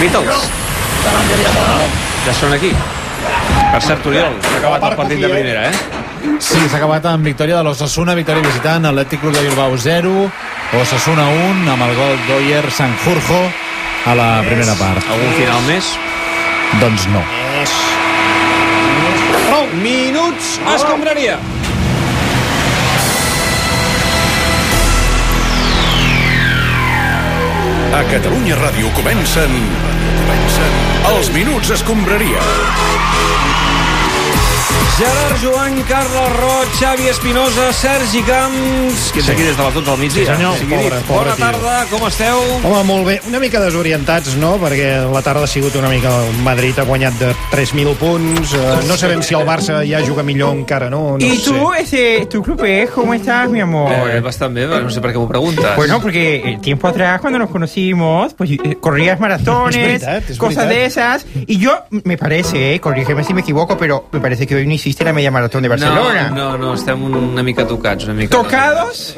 Beatles. Ja són aquí. Per cert, Oriol, s'ha acabat el partit de primera, eh? Sí, s'ha acabat amb victòria de l'Ossassuna, victòria visitant, Atlètic Club de Bilbao 0, Osasuna 1, amb el gol d'Oyer Sanjurjo a la primera part. Algun final més? Doncs no. Oh, minuts escombraria. A Catalunya Ràdio comencen... comencen els Minuts Escombraria. Gerard Joan, Carles Roig, Xavi Espinosa, Sergi Camps... Que és aquí des de les 12 del migdia. Sí, senyor. Sigui, Pobre, pobre Bona tio. tarda, com esteu? Home, molt bé. Una mica desorientats, no? Perquè la tarda ha sigut una mica... El Madrid ha guanyat de 3.000 punts. Eh, no sabem si el Barça ja juga millor encara, no? no ¿Y sé. tú, ese, tu club es? ¿Cómo estás, mi amor? Eh, bastant bé, però no sé per què m'ho preguntes. Bueno, porque eh, tiempo atrás, cuando nos conocimos, pues eh, corrías maratones, Es es cosas verdad. de esas. Y yo, me parece, eh, corrígeme si me equivoco, pero me parece que hoy no hiciste la media maratón de Barcelona. No, no, no, estem una mica tocats, una mica... ¿Tocados?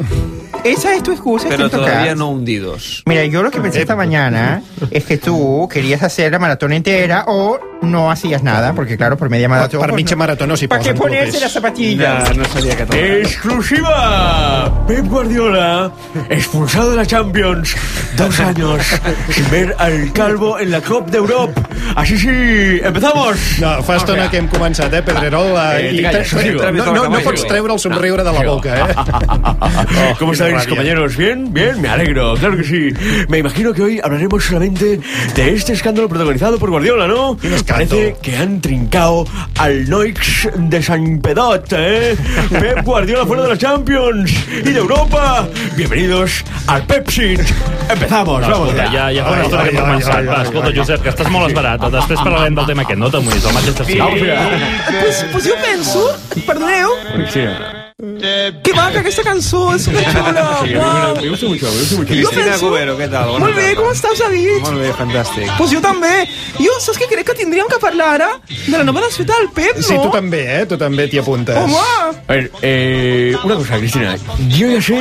Esa es tu excusa, Pero todavía no hundidos. Mira, yo lo que pensé esta mañana es que tú querías hacer la maratón entera o no hacías nada, porque claro, por media maratón... Per pues, mitja no- s'hi ¿Para qué ponerse las zapatillas? no seria que toca. ¡Exclusiva! Pep Guardiola, expulsado de la Champions. Dos años sin ver al calvo en la Cop de Europa. Así sí, empezamos. No, fa estona que hem començat, eh, Pedrerol? Eh, Eh, i no, no, no pots treure el somriure de la boca, eh? ¿Cómo estáis, compañeros? ¿Bien? ¿Bien? Me alegro, claro que sí. Me imagino que hoy hablaremos solamente de este escándalo protagonizado por Guardiola, ¿no? Parece que han trincado al Noix de San Pedot, ¿eh? Pep Guardiola fuera de la Champions y de Europa. Bienvenidos al Pepsi. Empezamos, vamos Escolta, ja, ja fa una estona que començat. Va, escolta, Josep, que estàs molt esbarat. Després parlarem del tema aquest, no t'amoïs, el Manchester City. Vamos allá. Pues, pues jo penso, perdoneu, que maca aquesta cançó, és superxula. Uau. Me gusta mucho, me gusta mucho. Cristina Cubero, què tal? Bona Molt bé, com estàs, David? Molt bé, fantàstic. Pues jo també. Jo, saps què crec que tindríem que parlar ara? De la nova desfeta del Pep, no? Sí, tu també, eh? Tu també t'hi apuntes. Home! A ver, eh, una cosa, Cristina. Yo ya sé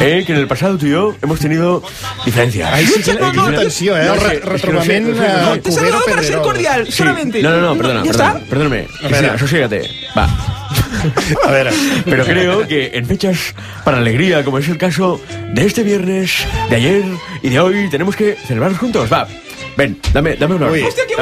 eh, que en el pasado tú y yo hemos tenido diferencias. Ai, sí, que, Eh, Cristina, atenció, eh? no, El no retrobament no sé, no sé. eh, Te he Cubero saludado para ser cordial, solamente. No, no, no, perdona, ¿Ya perdona, perdóname. Cristina, sosiégate. Va. A veure, Pero creo que en fechas para alegría, como es el caso de este viernes, de ayer y de hoy, tenemos que celebrarlos juntos. Va. Ven, dame, dame un abrazo. Ui. Hòstia, que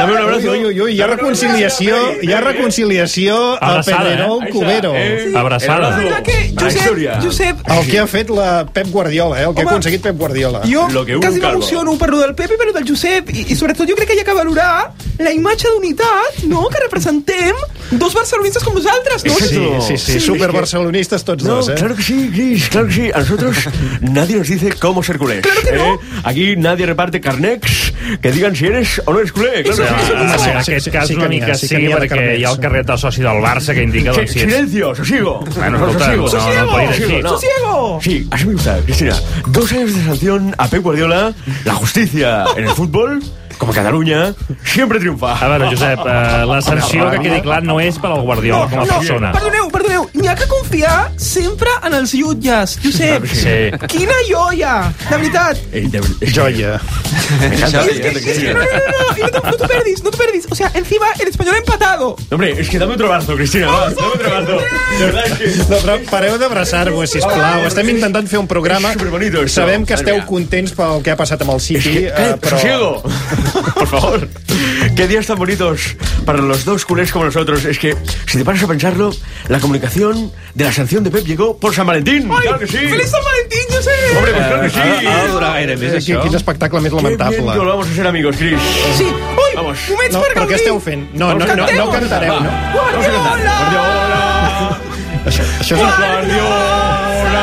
Dame, un abrazo. Ui, ui, ui, hi ha reconciliació, hi ha reconciliació a Abraçada, Pedrerol Cubero. eh. Abraçada. Que, Josep. Josep, El que ha fet la Pep Guardiola, eh? El que ha aconseguit Pep Guardiola. jo Lo que un quasi m'emociono per lo del Pepe i per lo del Josep i, i sobretot jo crec que hi ha que valorar la imatge d'unitat, no?, que representem dos barcelonistes com nosaltres, no? Sí, sí, sí, Sí, super es que- barcelonistes tots No, dos, eh? claro que sí, Gris, claro que sí. A nosotros nadie nos dice cómo ser culés. Claro que no. ¿eh? Aquí nadie reparte carnecs que digan si eres o no eres culé. Claro Sí. Sí, en sí, aquest sí, cas sí que una mica sí sí, de perquè carnets. hi ha el carnet del soci del Barça que indica Sí, doncs, si és... silencio, sosiego. Bueno, escolta, sosiego. no, no, no podria dir així. ¡Sosiego! Sí, así me gusta, Cristina. Dos años de sanción a Pep Guardiola. La justicia en el fútbol, como Cataluña, siempre triunfa. A veure, Josep, eh, la sanció, que quedi clar, no és per al Guardiola com a persona. Perdoneu, perdoneu, n'hi ha que confiar sempre en els jutges. Josep, Sí. quina joia, de veritat. Eh, de- es- Joia. Que, que, no, no, no, no, no no te perdis, no te perdis. O sea, encima el español ha empatado. Hombre, es que dame otro abrazo, Cristina. Va, dame otro abrazo. De verdad es que... No, però pareu d'abraçar-vos, sisplau. Estem intentant fer un programa. Sabem que esteu contents pel que ha passat amb el City, eh, ¡Cállate, però... sosiego! Por favor. Qué días tan bonitos para los dos culés como nosotros. Es que, si te paras a pensarlo, la comunicación de la sanción de Pep llegó por San Valentín. Ai, ¡Claro que sí! Feliç Sant Valentín, Josep! Hombre, pues claro que sí. Ha, ha de durar gaire més, Eh, això? Quin espectacle més Qué bien lamentable. que volvamos a ser amigos, Chris. Sí, ui, Vamos. moments No, per però què gaudir. esteu fent? No, no, no, no, Canteu. cantareu, no? Guardiola! Guardiola. Això, això és... Guardiola.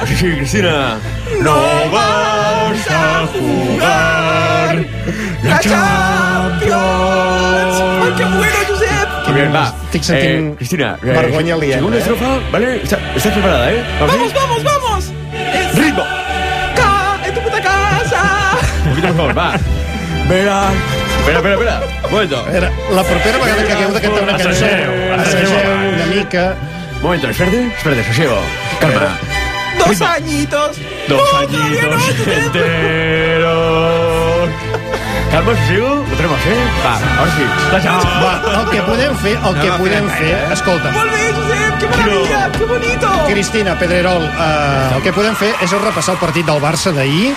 Así sí, Cristina. No vas a jugar La Champions! Ai, que bueno, Josep! Muy bien, va. Estic sentint Eh, Cristina, eh, vergonya aliena, Segunda eh? estrofa, ¿vale? Está- ¿Estás preparada, eh? Vamos, vamos, vamos! ¡Ritmo! ca en tu puta casa! Un poquito mejor, va. Verás. Espera, espera, espera. Un momento. A veure, la propera vegada que hagueu de cantar una cançó, Assageu, assageu assageu una mica... Un momento, espérate, espérate, sosiego. Calma. Dos, añitos. Dos añitos enteros. Calma, sigo? Ho tenim a fer? Va, ara sí. Va, el que podem fer, el que podem fer... Escolta, Molt bé, Josep, que maravilla, que bonito. Cristina Pedrerol, eh, el que podem fer és repassar el partit del Barça d'ahir.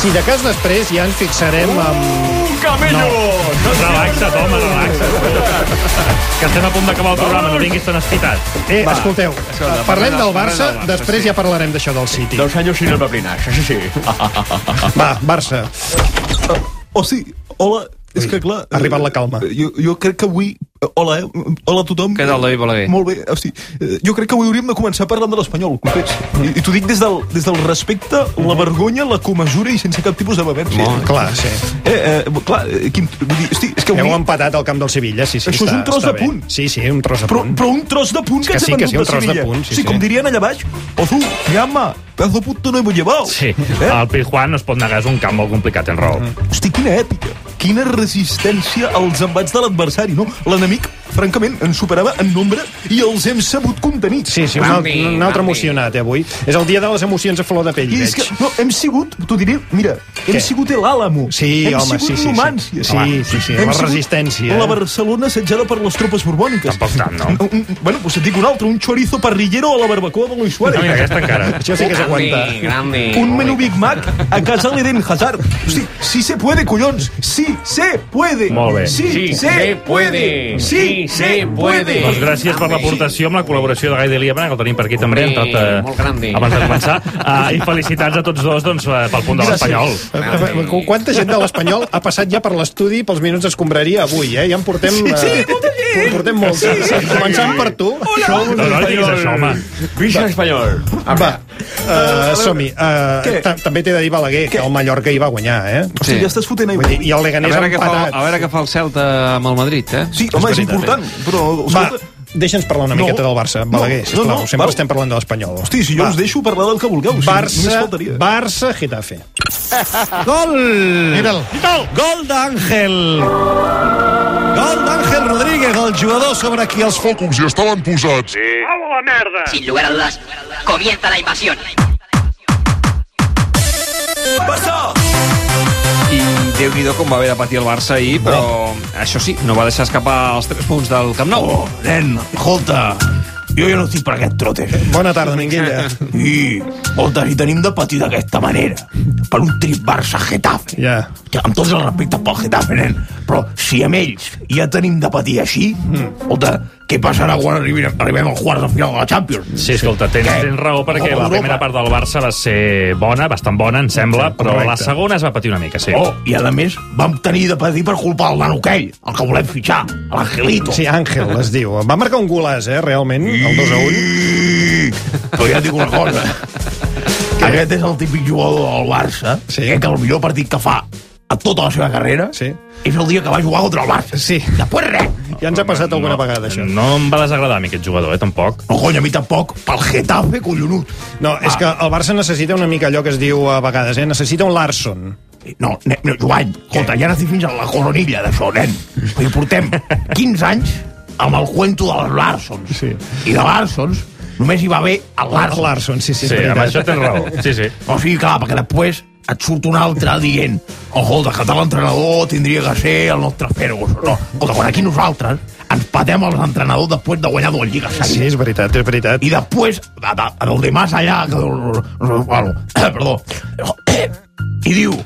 Si de cas després ja ens fixarem amb... Un camello! No. Relaxa't, home, relaxa't. Que estem a punt d'acabar el programa, no vinguis tan espitat. Eh, escolteu, Escolta, parlem del parlem Barça, del Barça, després sí. ja parlarem d'això del City. Dos años sin el paplinaje, sí, sí. Va, Barça, O sí, hola, és que clar... ha arribat la calma. eh, Jo, jo crec que avui... Hola, eh? Hola a tothom. Què tal, David Balaguer? Molt bé, sigui, eh, jo crec que avui hauríem de començar parlant de l'Espanyol, copets. I, i t'ho dic des del, des del respecte, la vergonya, la comesura i sense cap tipus de bevència. Molt clar, sí. Eh, eh, clar, eh, quin, vull dir, hosti, és que avui... Heu empatat al camp del Sevilla, sí, sí, Això és està, un tros de bé. punt. Sí, sí, un tros de Però, punt. però un tros de punt que, que ens sí, hem que sí, un de tros de Sevilla. punt, sí, sí, sí. com dirien allà baix, Ozu, llama, pedazo de puto no hemos llevado. Sí, Eh? el Pizjuán no es pot negar, és un camp molt complicat, en raó. Hosti, quina èpica, quina resistència als embats de l'adversari, no? L'enemic, Meek. Francament, ens superava en nombre i els hem sabut contenir. Sí, sí, un, altre, un altre emocionat, eh, avui. És el dia de les emocions a flor de pell, I és veig. que, no, hem sigut, t'ho diré, mira, hem Què? sigut l'Àlamo. Sí, hem home, sigut sí, sí, sí. Numància. Sí, sí, sí, Hem la resistència, eh? La Barcelona assetjada per les tropes borbòniques. Tampoc tant, no? Un, un, bueno, doncs et dic un altre, un chorizo parrillero a la barbacoa de Luis Suárez. No, mira, aquesta encara. Això sí que grande. Un menú Big Mac a casa l'Eden Hazard. Hosti, sí se puede, collons. Sí se puede. Molt bé. Sí, Sí se, se puede. puede. Sí Sí se se puede. Doncs gràcies per l'aportació amb la col·laboració de Gai de Liebana, que el tenim per aquí també, Hombre, entrat, eh, molt grande. abans de començar. Uh, I felicitats a tots dos doncs, eh, pel punt de l'Espanyol. Eh, eh, Quanta gent de l'Espanyol ha passat ja per l'estudi pels minuts d'escombraria avui, eh? Ja en portem... eh, Sí, molta gent. En portem molts. Sí, sí, Començant per tu. No, no diguis això, home. Vista espanyol. Va, uh, som-hi. Uh, també t'he de dir, Balaguer, que el Mallorca hi va guanyar, eh? Hosti, ja estàs fotent aigua. I el A Leganés ha veure, què fa, a veure què fa el Celta amb el Madrid, eh? Sí, home, és important, però... Va, deixa'ns parlar una No. miqueta del Barça, No, Balaguer, no, sisplau. no, Sempre val. estem parlant de l'Espanyol. Hosti, si jo Va. us deixo parlar del que vulgueu. si només Barça. Barça, Getafe. Gol! Mira'l. Gol d'Àngel. Gol d'Àngel Rodríguez, el jugador sobre qui els focus ja estaven posats. Sin lugar a dudas, comienza la invasión. I Déu-n'hi-do com va haver de patir el Barça ahir, però això sí, no va deixar escapar els 3 punts del Camp Nou. Oh, nen, escolta, jo ja no estic per aquest trote. Bona tarda, Minguella. I, escolta, si tenim de patir d'aquesta manera, per un trip Barça-Getafe, Ja. que amb tots els respectes pel Getafe, nen, però si amb ells ja tenim de patir així, escolta, què passarà quan arribem, arribem al quart de final de la Champions? Sí, escolta, tens, tens raó perquè la primera part del Barça va ser bona, bastant bona, em sembla, però correcte. la segona es va patir una mica, sí. Oh, i a més vam tenir de patir per culpa del nano aquell, el que volem fitxar, l'Angelito. Sí, Àngel, es diu. Va marcar un golàs, eh, realment, el 2 a 1. Però ja et dic una cosa. Aquest és el típic jugador del Barça, Sí. que el millor partit que fa tota la seva carrera Sí. és el dia que va jugar contra el Barça. Sí. Després res. Ja ens ha passat alguna vegada, això. No em va desagradar a mi aquest jugador, eh, tampoc. No, cony, a mi tampoc. Pel Getafe, collonut. No, és que el Barça necessita una mica allò que es diu a vegades, eh? Necessita un Larson. No, ne, no Joan, escolta, ja n'estic fins a la coronilla d'això, nen. Perquè portem 15 anys amb el cuento dels Larsons. Sí. I de Larsons només hi va haver el Larson. Larson, sí, sí, Sí, amb això tens raó. Sí, sí. O sigui, clar, perquè després et surt un altre dient ojo, que tal l'entrenador tindria que ser el nostre Ferguson. No, escolta, quan aquí nosaltres ens patem els entrenadors després de guanyar dues lligues Sí, és veritat, és veritat. I després, de, de, del de més allà, que, bueno, perdó, i diu,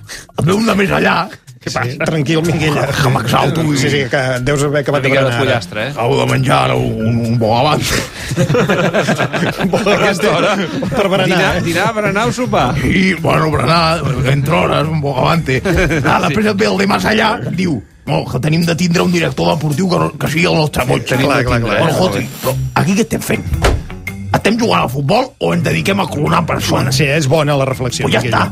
ve un de més allà, Què passa? Sí, tranquil, Minguella. Que m'exalto Sí, sí, que deus haver acabat de Una mica de berenar. pollastre, eh? acabo de menjar ara un, un bogavante. Aquesta hora. Per berenar, Dinar, eh? dinar, berenar o sopar? I, bueno, berenar, entre hores, un bogavante. Ah, després et ve el de més allà, diu, no, que tenim de tindre un director deportiu que, que sigui el nostre boig. Tenim de tindre, Bueno, eh? escolti, però aquí què estem fent? Estem jugant al futbol o ens dediquem a clonar persones? Sí, és bona la reflexió. Pues ja està.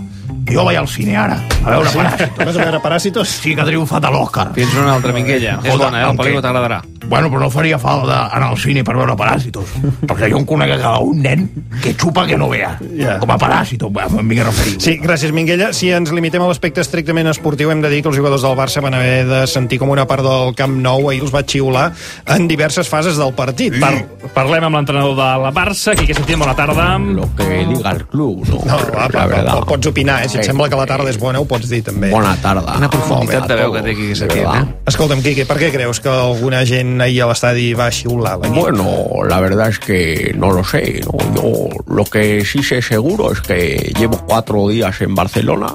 Que jo vaig al cine ara, a veure Sí? Paràsitos. Vas a veure Paràsitos? Sí, que ha triomfat a l'Òscar. Fins una altra, Minguella. És bona, eh? La aunque- pel·lícula t'agradarà. Bueno, però no faria falta anar al cine per veure Paràsitos. Perquè jo em conec a cada un nen que xupa que no vea. Ja. Com a Paràsitos, em vinc a referir. Sí, gràcies, Minguella. Si ens limitem a l'aspecte estrictament esportiu, hem de dir que els jugadors del Barça van haver de sentir com una part del Camp Nou ahir els va xiular en diverses fases del partit. Par parlem amb l'entrenador de la Barça, Quique Setién, bona tarda. Lo que diga el club, no, No, va, la verdad. po- pots opinar, eh? Si et sembla que la tarda és bona, ho pots dir també. Bona tarda. Quina profunditat de veu que té Quique Setién, eh? Escolta'm, Quique, per què creus que alguna gent ahir a l'estadi va xiular? la nit? Bueno, la verdad es que no lo sé. ¿no? Yo lo que sí sé seguro es que llevo cuatro días en Barcelona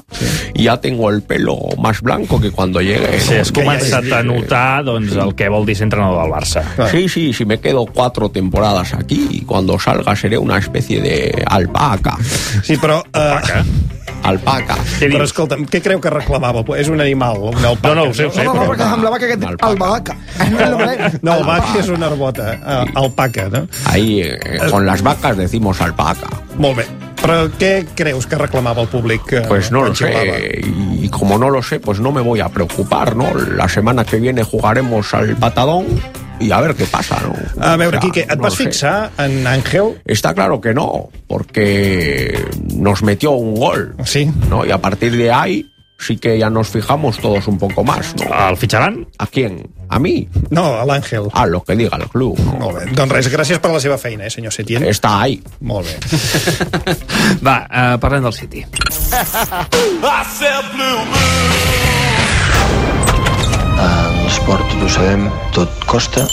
y ya tengo el pelo más blanco que cuando llegué. Sí, ¿no? has començat a notar doncs, el que vol dir ser entrenador del Barça. Sí, sí, sí, me quedo cuatro temporadas aquí y cuando salga seré una especie de alpaca. Sí, però... Uh, Alpaca. Però escolta'm, què creu que reclamava? És un animal, un alpaca. No, no, ho sé, ho sé, No, no, però- perquè semblava que aquest... Albahaca. No, el vaca és una herbota. Uh, alpaca, no? Ahí eh, con las vacas decimos alpaca. Molt bé. Però què creus que reclamava el públic? eh, Pues no lo sé. Y, y como no lo sé, pues no me voy a preocupar, ¿no? La semana que viene jugaremos al patadón y a ver qué pasa, ¿no? A veure, O sea, Quique, et no vas fixar en Àngel? Está claro que no, porque nos metió un gol. Sí. ¿no? Y a partir de ahí sí que ya nos fijamos todos un poco más, ¿no? El fitxaran? ¿A quién? ¿A mí? No, a l'Àngel. A lo que diga el club. ¿no? Molt bé. Doncs res, gràcies per la seva feina, eh, senyor Setién. Está ahí. Molt bé. Va, uh, parlem del City. En l'esport, tots ho sabem, tot costa.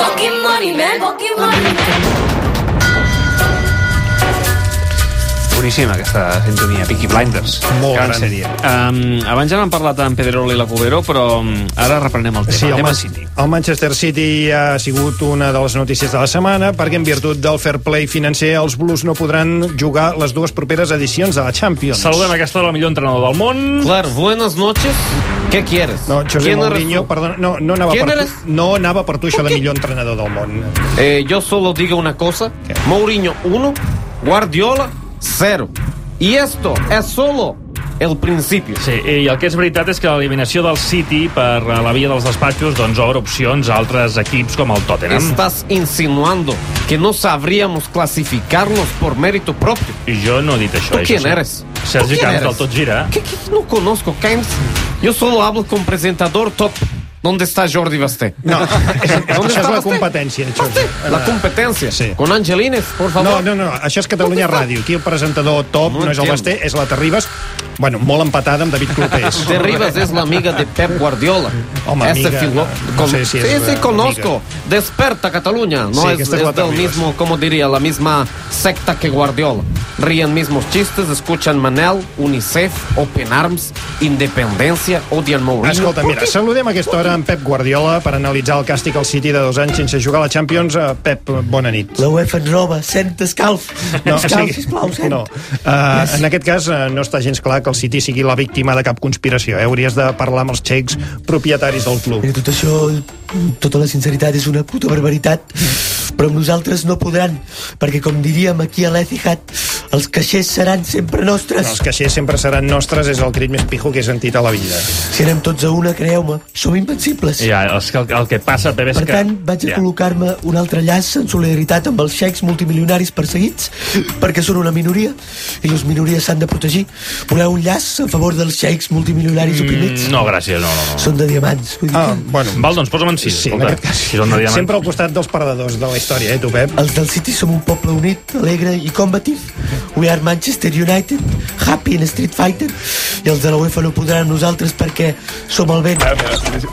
Fucking money, man. Fucking money, man. Boníssima, aquesta sintonia, Peaky Blinders. Molt gran sèrie. Um, abans ja n'han parlat en Pedrerol i la Cubero, però um, ara reprenem el tema. Sí, el, tema Man City. el Manchester City ha sigut una de les notícies de la setmana perquè en virtut del fair play financer els Blues no podran jugar les dues properes edicions de la Champions. Saludem aquesta de la millor entrenador del món. Claro, buenas noches. ¿Qué quieres? No, José ¿Quién eres Mourinho, perdona, no, no, anava ¿Quién per eres? tu, no anava per tu això de millor entrenador del món. Eh, yo solo digo una cosa. Mourinho, uno. Guardiola, cero. Y esto es solo el principio. Sí, i el que és veritat és que l'eliminació del City per eh, la via dels despatxos doncs, obre opcions a altres equips com el Tottenham. Estás insinuando que no sabríamos clasificarnos por mérito propio. I jo no he dit això. ¿Tú eh, quién eres? Sergi ¿Tú quién Camps del Tot Gira. ¿Qué, qué? No conozco Camps. Yo solo hablo con presentador top. ¿Dónde está Jordi Basté? No, és, és, ¿Dónde això és la competència. Això. La competencia. Sí. Con Angelines, por No, favor. no, no, això és Catalunya Ràdio. Aquí el presentador top No no, és el. Basté, és la Terribas. Bueno, molt empatada amb David Clopés. De Rivas es la amiga de Pep Guardiola. Ese amiga, filo- no sé si es sí, sí, conozco. Desperta Cataluña. No Sí, es es la del mismo, como diría, la misma secta que Guardiola. Ríen mismos chistes, escuchan Manel, UNICEF, Open Arms, Independencia, odian Mourinho. Escolta, ¿Por mira, saludem a aquesta hora en Pep Guardiola per analitzar el càstig al City de dos anys sense jugar a la Champions. Eh, Pep, bona nit. La UEFA ens roba, sent escalf. No, escalf, sí, sisplau, sent. no. Uh, en aquest cas uh, no està gens clar que el City sigui la víctima de cap conspiració. Eh? Hauries de parlar amb els xecs propietaris del club. Mira, tot això, tota la sinceritat, és una puta barbaritat, però amb nosaltres no podran, perquè com diríem aquí a l'Etihad, els caixers seran sempre nostres. No, els caixers sempre seran nostres, és el crit més pijo que he sentit a la vida. Si anem tots a una, creieu-me, som invencibles. Ja, és que el, el que passa, Pep, és Per que... tant, vaig a Ja. col·locar-me un altre llaç en solidaritat amb els xecs multimilionaris perseguits, perquè són una minoria, i les minories s'han de protegir. Voleu un llaç a favor dels xecs multimilionaris oprimits? Mm, no, gràcies, no, no. no. Són de diamants. Vull dir Ah, que- bueno. Val, doncs posa'm en Sí, en escolta, aquest cas. Si són de diamant. Sempre al costat dels perdedors de la història, eh, tu, Pep? Els del City som un poble unit, alegre i combatiu. We are Manchester United, happy in Street Fighter. I els de la UEFA no podran nosaltres perquè som el vent.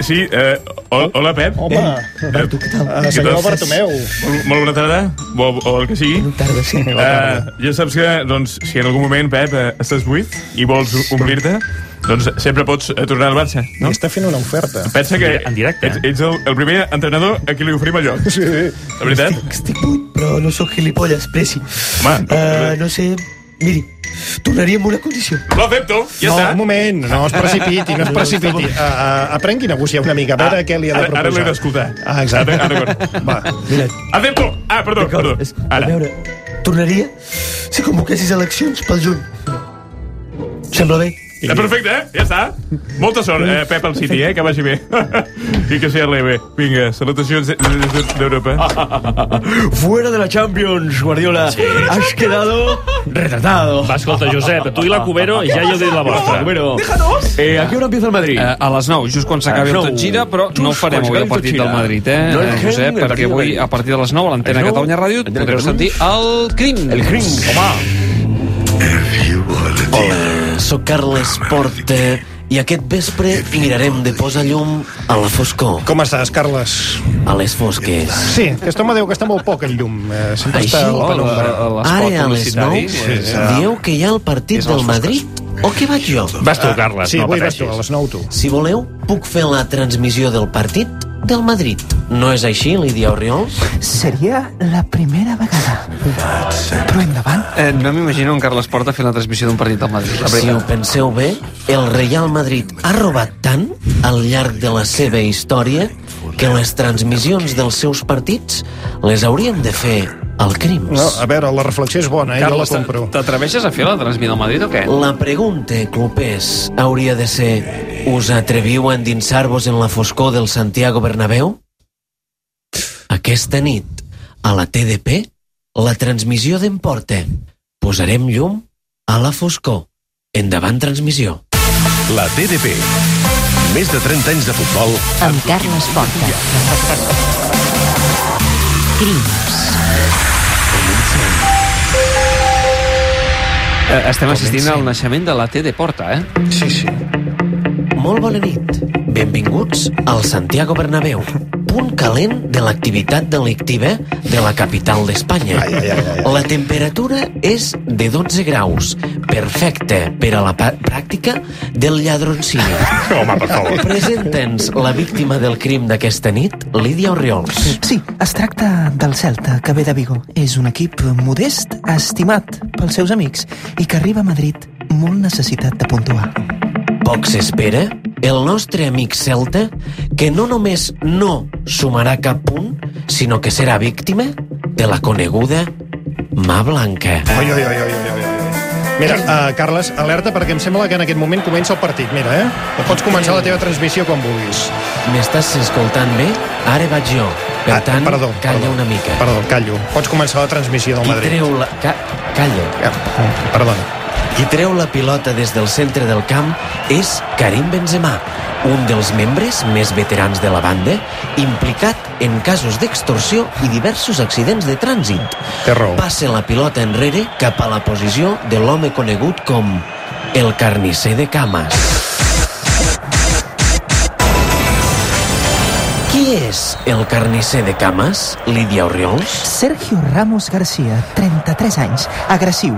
Sí, eh, ho- hola, Pep. Home, Alberto, què tal? uh, senyor Bartomeu. Molt, molt bona tarda, o, o el que sigui. Bona tarda, sí. Uh, ja saps que, doncs, si en algun moment, Pep, eh, estàs buit i vols omplir-te, doncs sempre pots eh, tornar al Barça, no? I està fent una oferta. Pensa que En directe, ets, ets el, el primer entrenador a qui li oferim el lloc. Sí. La veritat? Estic buit, però no sóc gilipolles, Preci. Home, Uh, no sé... Miri, tornaria amb una condició. Lo acepto, ja no, està. un moment, no es precipiti, no es precipiti. Uh, uh, aprengui a negociar una mica, a veure Ah, què li ha de ara- ara proposar. l'he d'escoltar. Ah, exacte. Ara- ara. Va. Mira, Acepto! Ah, perdó, perdó. és, a Ara. veure, tornaria si convoquessis eleccions pel juny. Sembla bé? Eh, perfecte, eh? Ja està. Molta sort, eh, Pep al City, eh? Que vagi bé. I que sigui leve. Vinga, salutacions d'Europa. Fuera de la Champions, Guardiola. Has quedado retratado. Va, escolta, Josep, tu i la Cubero ja hi heu dit la vostra. Cubero. Eh, ¿A qué hora empieza el Madrid? Eh, a les 9, just quan s'acabi el tot 9. gira, però no Just farem quan avui el partit del. Madrid, eh, No eh, Josep, perquè avui, a partir de les 9, a l'antena Catalunya Ràdio, Antena podreu sentir el crim. El crim. Hola, sóc Carles Porta i aquest vespre mirarem de posar llum a la foscor. Com estàs, Carles? A les fosques. Sí, aquest home diu que està molt poc el llum. Eh, sempre Així, està a la penombra. ara a les 9 dieu que hi ha el partit a del. Madrid o que vaig jo? Vas tu, Carles, Sí, no avui vas tu, pateixis. a les 9 tu. Si voleu, puc fer la transmissió del partit del Madrid. No és així, Lídia Oriols? Seria la primera vegada. Però endavant. Eh, no m'imagino en Carles Porta fent la transmissió d'un partit del Madrid. Si ho penseu bé, el Real Madrid ha robat tant al llarg de la seva història que les transmissions dels seus partits les haurien de fer al Crims. No, a veure, la reflexió és bona, eh? Carles, jo la compro. t'atreveixes a fer la transmissió del Madrid o què? La pregunta, clubers, hauria de ser us atreviu a endinsar-vos en la foscor del Santiago Bernabéu? Aquesta nit, a la TDP, la transmissió d'Emporta. Posarem llum a la foscor. Endavant transmissió. La TDP. Més de 30 anys de futbol Amb Carles Porta. Crims. Eh, estem assistint al naixement de la T de Porta, eh? Sí, sí. Molt bona nit. Benvinguts al Santiago Bernabéu, punt calent de l'activitat delictiva de la capital d'Espanya. La temperatura és de 12 graus, perfecte per a la pràctica del lladroncini. Home, per favor. Presenta'ns la víctima del crim d'aquesta nit, Lídia Oriols. Sí, es tracta del Celta, que ve de Vigo. És un equip modest, estimat pels seus amics i que arriba a Madrid molt necessitat de puntuar. Poc s'espera, el nostre amic celta, que no només no sumarà cap punt, sinó que serà víctima de la coneguda mà blanca. Oi, oi, oi, oi, oi, oi. Mira, uh, Carles, alerta perquè em sembla que en aquest moment comença el partit. Mira, eh? Pots començar la teva transmissió quan vulguis. M'estàs escoltant bé? Ara vaig jo. Per Ah, tant, perdó, calla perdó. una mica. Perdó, callo. Pots començar la transmissió del Qui Madrid. treu la... Ca... Calla. Perdona. Qui treu la pilota des del centre del camp és Karim Benzema, un dels membres més veterans de la banda, implicat en casos d'extorsió i diversos accidents de trànsit. Passa la pilota enrere cap a la posició de l'home conegut com el carnisser de cames. Qui és el carnisser de cames, Lídia Oriols? Sergio Ramos García, 33 anys, agressiu,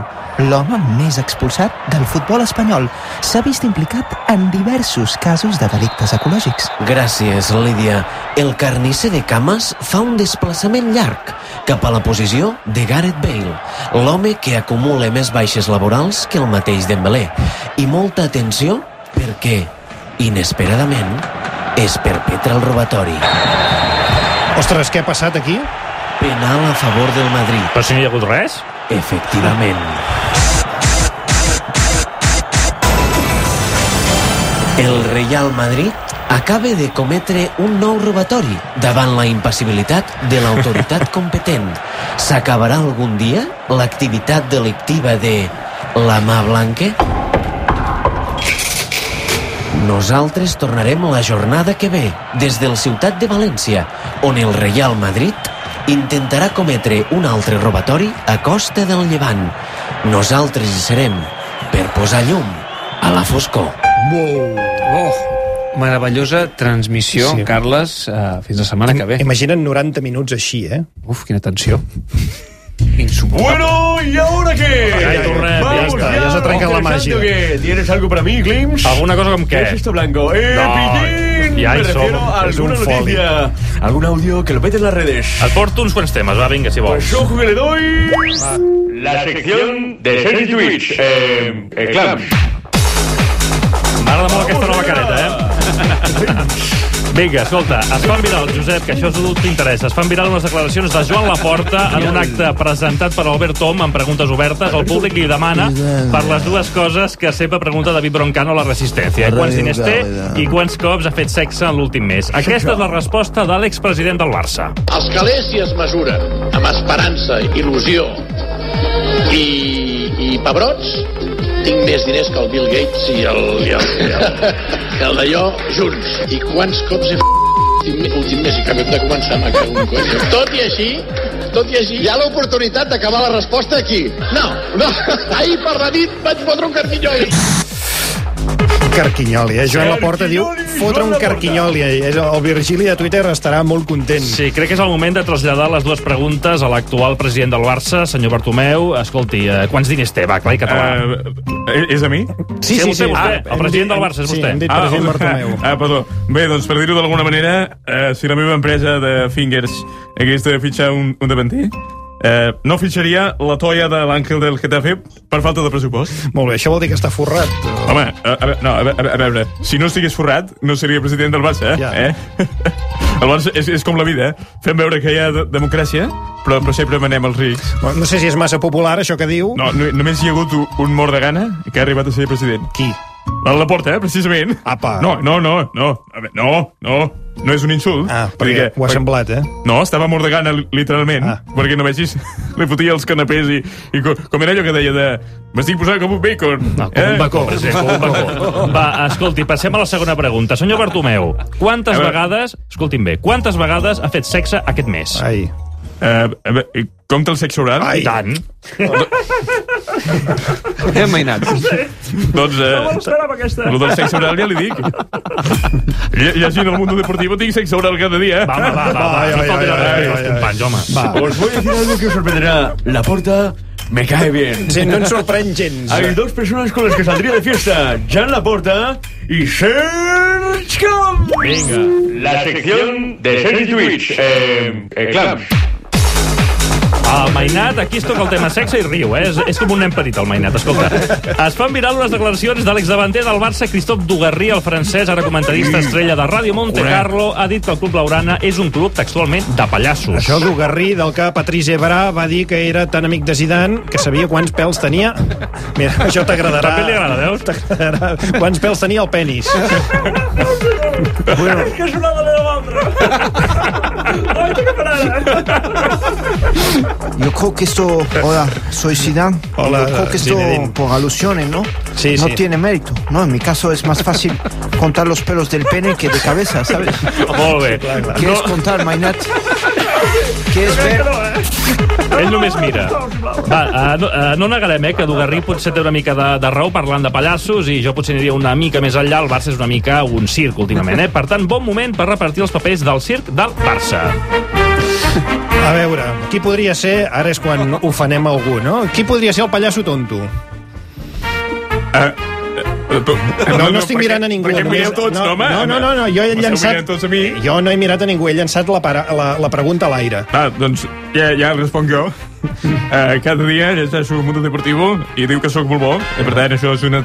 l'home més expulsat del futbol espanyol. S'ha vist implicat en diversos casos de delictes ecològics. Gràcies, Lídia. El carnisser de cames fa un desplaçament llarg cap a la posició de Gareth Bale, l'home que acumula més baixes laborals que el mateix Dembélé. I molta atenció perquè, inesperadament, es perpetra el robatori. Ostres, què ha passat aquí? Penal a favor del Madrid. Però si no hi ha hagut res? Efectivament. El Real Madrid acaba de cometre un nou robatori davant la impassibilitat de l'autoritat competent. S'acabarà algun dia l'activitat delictiva de la mà blanca? Nosaltres tornarem la jornada que ve des del ciutat de València, on el Real Madrid intentarà cometre un altre robatori a costa del llevant. Nosaltres hi serem per posar llum a la foscor. Oh, meravellosa transmissió, Sí. Carles. Uh, fins la setmana que ve. Imagina't 90 minuts així, eh? Uf, quina tensió. Bueno, ¿y ahora qué? Ja hi tornem, ja Vamos està, ja s'ha trencat la màgia. ¿Interesante o qué? ¿Tienes algo para mí, Glims? Alguna cosa com ¿Qué què? es esto blanco? ¡Eh, No, Pillín! ja Me hi refiero som. a És un alguna foli. noticia. Algún audio que lo pete en las redes. Et porto uns quants temes, va, vinga, si vols. Pues ojo que le doy la sección de Sergi Twitch. Eh, eh, Clams. M'agrada molt aquesta nova careta, eh? Vinga, escolta, es fan viral, Josep, que això és el que t'interessa, es fan viral unes declaracions de Joan Laporta en un acte presentat per Albert Tom amb preguntes obertes. El públic li demana per les dues coses que sempre pregunta David Broncano a la Resistència. Quants diners té i quants cops ha fet sexe en l'últim mes. Aquesta és la resposta de l'expresident del Barça. Els calés si es mesura amb esperança, il·lusió i, i pebrots, tinc més diners que el Bill Gates i el, i el, i el, el d'allò junts. I quants cops he f*** últim mes i que hem de començar a cagar un coll. Tot i així, tot i així, hi ha l'oportunitat d'acabar la resposta aquí. No, no, ahir per la nit vaig fotre un carquinyol. Carquinyoli, eh? Joan Laporta diu fotre un carquinyoli. eh? El Virgili de Twitter estarà molt content. Sí, crec que és el moment de traslladar les dues preguntes a l'actual president del Barça, senyor Bartomeu. Escolti, eh, quants diners té? Va, clar, i català. Uh, és a mi? Sí, sí, sí, vostè. El president del Barça és sí, vostè. hem dit Ah, president Bartomeu. Ah, perdó. Bé, doncs per dir-ho d'alguna manera, eh, si la meva empresa de fingers hagués de fitxar un, un davanter, eh, no fitxaria la toia de l'Àngel del Getafe per falta de pressupost. Molt bé, això vol dir que està forrat. Home, a, a, veure, no, a, veure, a veure, si no estigués forrat, no seria president del Barça, eh? Ja. eh? El Barça és, és com la vida, eh? Fem veure que hi ha de democràcia, però, però sempre manem els rics. Bueno, No sé si és massa popular, això que diu. No, no només hi ha hagut un, un mort de gana que ha arribat a ser president. Qui? La Laporta, eh, precisament. Apa. No, no, no, no. A veure, no, no. No és un insult. Ah, dir perquè ho ha semblat, eh? No, estava mort de gana, li- literalment. Ah. Perquè no vegis, li fotia els canapés i, i co- com era allò que deia de... M'estic posant com un bacon. No, com un bacó, com un bacó. Va, escolti, passem a la segona pregunta. Senyor Bartomeu, quantes A veure. vegades, escolti'm bé, quantes vegades ha fet sexe aquest mes? Ai. Uh, a veure, compta el sexe oral? I tant. Hem mainat. Doncs... Eh, esperava aquesta. Lo del sexe oral ja li dic. Lle- Llegint el Mundo Deportivo tinc sexe oral cada dia. eh? Va, va, va, va, va, no falti la respecte als companys, home. Os voy a decir algo que os sorprenderá. La porta me cae bien. Sí, no ens sorprèn gens. Hay dos personas con las que saldría de fiesta. Jan Laporta y Serge Camp. Venga. La sección de Sergi Twitch. Eh, eh, Clams. El Mainat, aquí es toca el tema sexe i riu, eh? És, és com un nen petit, el Mainat, escolta. Es fan viral unes declaracions de l'exdavanter del Barça, Christophe Dugarry, el francès, ara comentarista estrella de Ràdio Monte Carlo, ha dit que el Club Laurana és un club textualment de pallassos. Això d'Ugarrí, del que Patrice Ebrà va dir que era tan amic de Zidane que sabia quants pèls tenia. Mira, això t'agradarà. També li agrada, veus? T'agradarà. Quants pèls tenia el penis. Bueno. És que és una de l'altra. Yo creo que esto, hola, soy Zidane. Hola, Yo creo que esto Zinedine. por alusiones, ¿no? Sí, no sí. tiene mérito, ¿no? En mi caso es más fácil contar los pelos del pene que de cabeza, ¿sabes? Molt bé. ¿Qué es contar, Mainat? ¿Qué es ver? Ell només mira. Va, uh, no, uh, no negarem, eh, que Dugarry potser té una mica de, de raó parlant de pallassos i jo potser aniria una mica més enllà. El Barça és una mica un circ últimament, eh? Per tant, bon moment per repartir els papers del circ del Barça. A veure, qui podria ser... Ara és quan ofenem algú, no? Qui podria ser el pallasso tonto? No, no estic mirant a ningú. Perquè només- mireu tots, no, home. No, no, no, no, jo he llançat... tots a mi? Jo no he mirat a ningú, he llançat la, para, la, la pregunta a l'aire. Ah, doncs ja, ja responc jo. Uh, cada dia llegeixo el Mundo Deportivo i diu que sóc molt bo, i per tant això és una.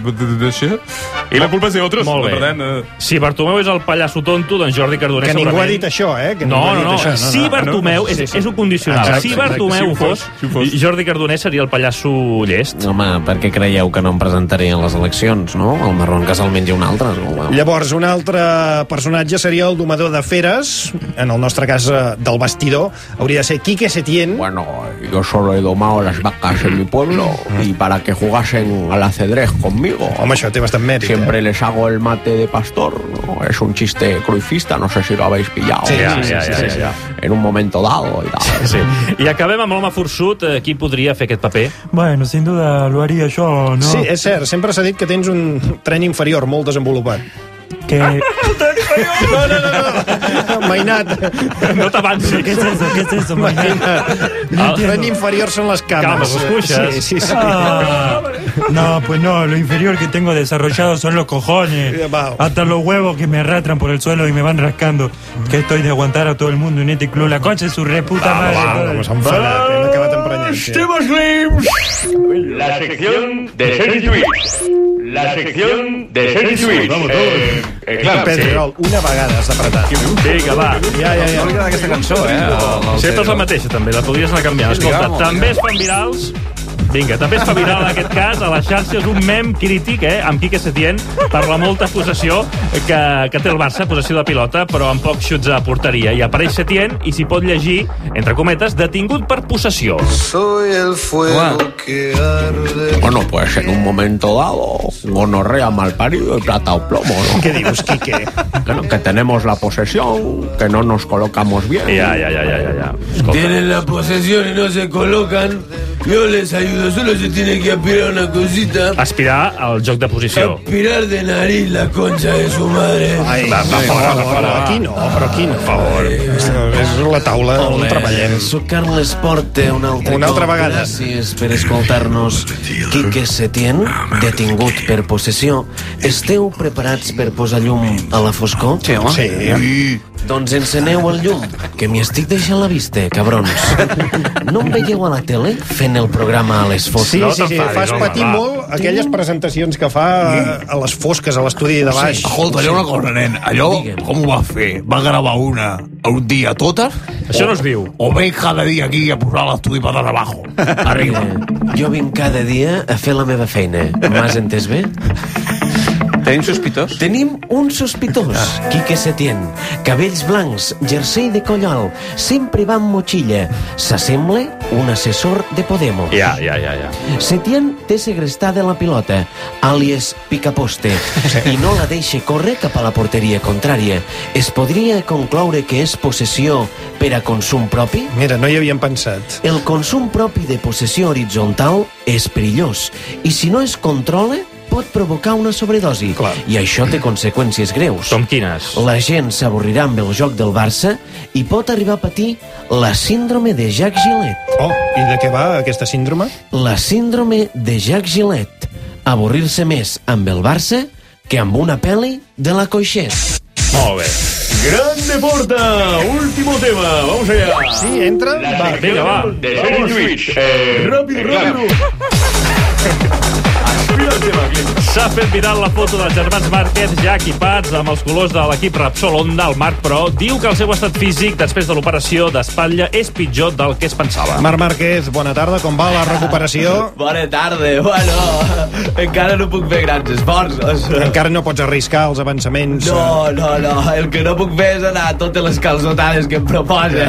I la culpa és de otros. Molt bé. Per tant, uh, Si Bartomeu és el pallasso tonto, doncs Jordi Cardonès Que ningú segurament... ha dit això, eh? Que No, ningú ha no, dit no. això. No, no, Si no. Bartomeu, Sí, és, sí. és un condicional. Exacte, si exacte. Bartomeu Si ho ho fos, fos, si ho fos. Jordi Cardonès seria el pallasso llest. Home, per què creieu que no em presentaré en les eleccions, no? El marrón que se'l mengi un altre. escolta. Llavors, un altre personatge seria el domador de feres, en el nostre cas eh, del bastidor, hauria de ser Quique Setién. Bueno, yo solo he domado las vacas en mi pueblo y para que jugasen al ajedrez conmigo. Home, això té bastant mèrit. Siempre les hago el mate de pastor. ¿no? Es un chiste cruifista, no sé si lo habéis pillado. Sí, ja, ja, ja, ja, ja. En un momento dado y tal. Sí. I acabem amb l'home forçut. Eh, Qui podria fer aquest paper? Bueno, sin duda lo haría yo, ¿no? Sí, és cert, sempre s'ha dit que tens un tren inferior molt desenvolupat. Que... No, no, no, no. Mainat. No t'avancis. ¿Qué es eso? ¿Qué es eso, Mainat? El tren inferior són les cames. Cames, ho escuches? Sí, sí, sí. Ah, no, pues no, lo inferior que tengo desarrollado son los cojones. Hasta los huevos que me arrastran por el suelo y me van rascando. Que estoy de aguantar a todo el mundo en este club. La concha es su reputa Va, madre. va, va, s'ha prenyència. Temas Lims. La sección de Sergi Lluís. La sección de Sergi Lluís. Vamos, Eh, eh, clar, Pedro, sí. Girol, una vegada has apretat. Vinga, va. Ja, ja, ja. No li agrada aquesta cançó, eh? Sempre és la mateixa, també. La podries anar canviant. Escolta, també es fan virals Vinga, també es fa viral en aquest cas a les xarxes un mem crític eh, amb Quique Setién per la molta possessió que, que té el Barça, possessió de pilota, però amb pocs xuts a porteria. I apareix Setién i s'hi pot llegir, entre cometes, detingut per possessió. Soy el fuego que arde. Bueno, pues en un momento dado, gonorrea mal parido y plata o plomo, ¿no? ¿Qué dices, Quique? Bueno, que tenemos la posesión, que no nos colocamos bien. Ya, ya, ya, ya, ya. ya. Tienen la posesión y no se colocan. Yo les ayudo, solo se tiene que aspirar una cosita. Aspirar al joc de posició. Aspirar de nariz la concha de su madre. Ai, va, va, fora, va, fora. Aquí no, però aquí no. Per favor. És la taula on treballem. Soc Carles Porte una altra, Una altra vegada. Gràcies per escoltar-nos. Quique Setién, detingut per possessió. Esteu preparats per posar llum a la foscor? Sí, home. Sí. Doncs enceneu el llum, que m'hi estic deixant la vista, cabrons. No em veieu a la tele fent el programa a les Sí, fosques? sí, sí, fas patir molt aquelles presentacions que fa a les fosques, a l'estudi de baix. Escolta, allò una cosa, nen. Allò, com ho va fer? Va gravar una a un dia totes? Això no es diu. O ve cada dia aquí a posar l'estudi patas abajo? Arriba. Jo vinc cada dia a fer la meva feina. M'has entès bé? Tenim sospitós? Tenim un sospitós, Quique Setién. Cabells blancs, jersei de coll alt, sempre va amb motxilla. S'assembla un assessor de Podemos. Ja, ja, ja, ja. Setién té segrestada la pilota, àlies picaposte, i no la deixa córrer cap a la porteria contrària. Es podria concloure que és possessió per a consum propi? Mira, no hi havíem pensat. El consum propi de possessió horitzontal és perillós i si no es controla pot provocar una sobredosi Clar. i això té conseqüències greus. Com quines? La gent s'avorrirà amb el joc del Barça i pot arribar a patir la síndrome de Jacques Gillette. Oh, i de què va aquesta síndrome? La síndrome de Jacques Gillette. Avorrir-se més amb el Barça que amb una pel·li de la Coixet. Molt bé. Grande Porta, último tema, vamos allá. Sí, entra? La Va, venga, va. de Sergi Lluís. Eh, rápido, rápido. S'ha fet viral la foto dels germans Márquez ja equipats amb els colors de l'equip Repsol Honda. El Marc, però, diu que el seu estat físic després de l'operació d'espatlla és pitjor del que es pensava. Marc Márquez, bona tarda, com va la recuperació? Bona tarda. Bueno, encara no puc fer grans esforços. Encara no pots arriscar els avançaments. No, no, no. El que no puc fer és anar a totes les calçotades que em proposa.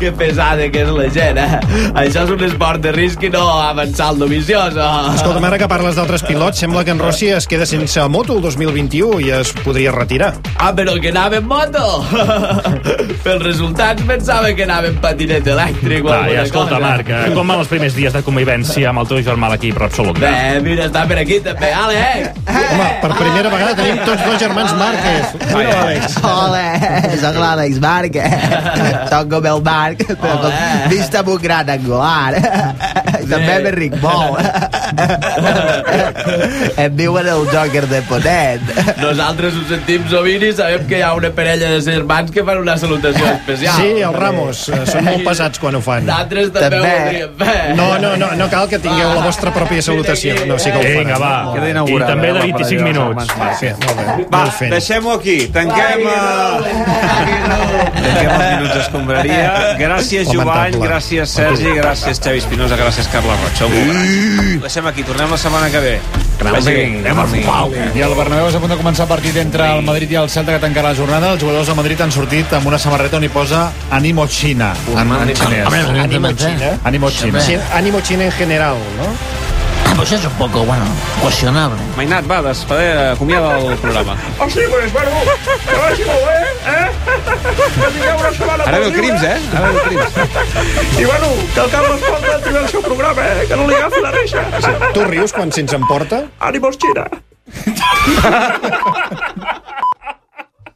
que pesada que és la gent, eh? Això és un esport de risc i no avançar al novicioso. Escolta'm, ara que parles d'altres pilots, sembla que en Rossi es queda sense moto el 2021 i es podria retirar. Ah, però que anava en moto! Pels resultats pensava que anava en patinet elèctric o Va, alguna ja, escolta, cosa. Marc, eh, com van els primers dies de convivència amb el teu germà a l'equip Repsol Honda? Bé, mira, està per aquí també. Ale, eh? Home, per primera vegada tenim tots dos germans Márquez. Mira, Àlex. Hola, sóc l'Àlex Marc. Sóc com el Marc, però com, vist amb un gran angular. També m'enric molt. em diuen el Joker de Potet. Nosaltres ho sentim sovint i sabem que hi ha una parella de germans que fan una salutació especial. Sí, els Ramos, eh, són molt pesats quan ho fan. Nosaltres també, També. ho voldríem fer. No, no, no, no cal que tingueu la vostra pròpia salutació. No, sí que ho Vinga, va. Queda I també eh, de la 25 parella dels minuts. germans Sí, molt bé. Va, deixem-ho aquí. Tanquem, eh, tanquem els minuts d'escombraria. Gràcies, Jovany, gràcies, Sergi, gràcies, Xavi Espinosa, gràcies, Carles Roig. Sou molt grans. Ho deixem aquí, tornem la setmana que ve. Vagi bé. Anem. I el Bernabéu és a punt de començar el partit entre el Madrid i el Celta que tancarà la jornada. Els jugadors del Madrid han sortit amb una samarreta on hi posa Animo China. En, en xinès. Ànimo China. Animo China. Sí, Ànimo China en general, no? Pues es un poco, bueno, cuestionable. Mainat, va, despedir, acomiada el programa. Oh, sí, pues, bueno, que vagi molt bé, eh? Que tingueu una setmana Ara ve el Crims, eh? Ara ve el Crims. I, bueno, que el Carles Porta tingui el seu programa, eh? Que no li agafi la reixa. Tu rius quan se'ns emporta? Ànimos, Xina.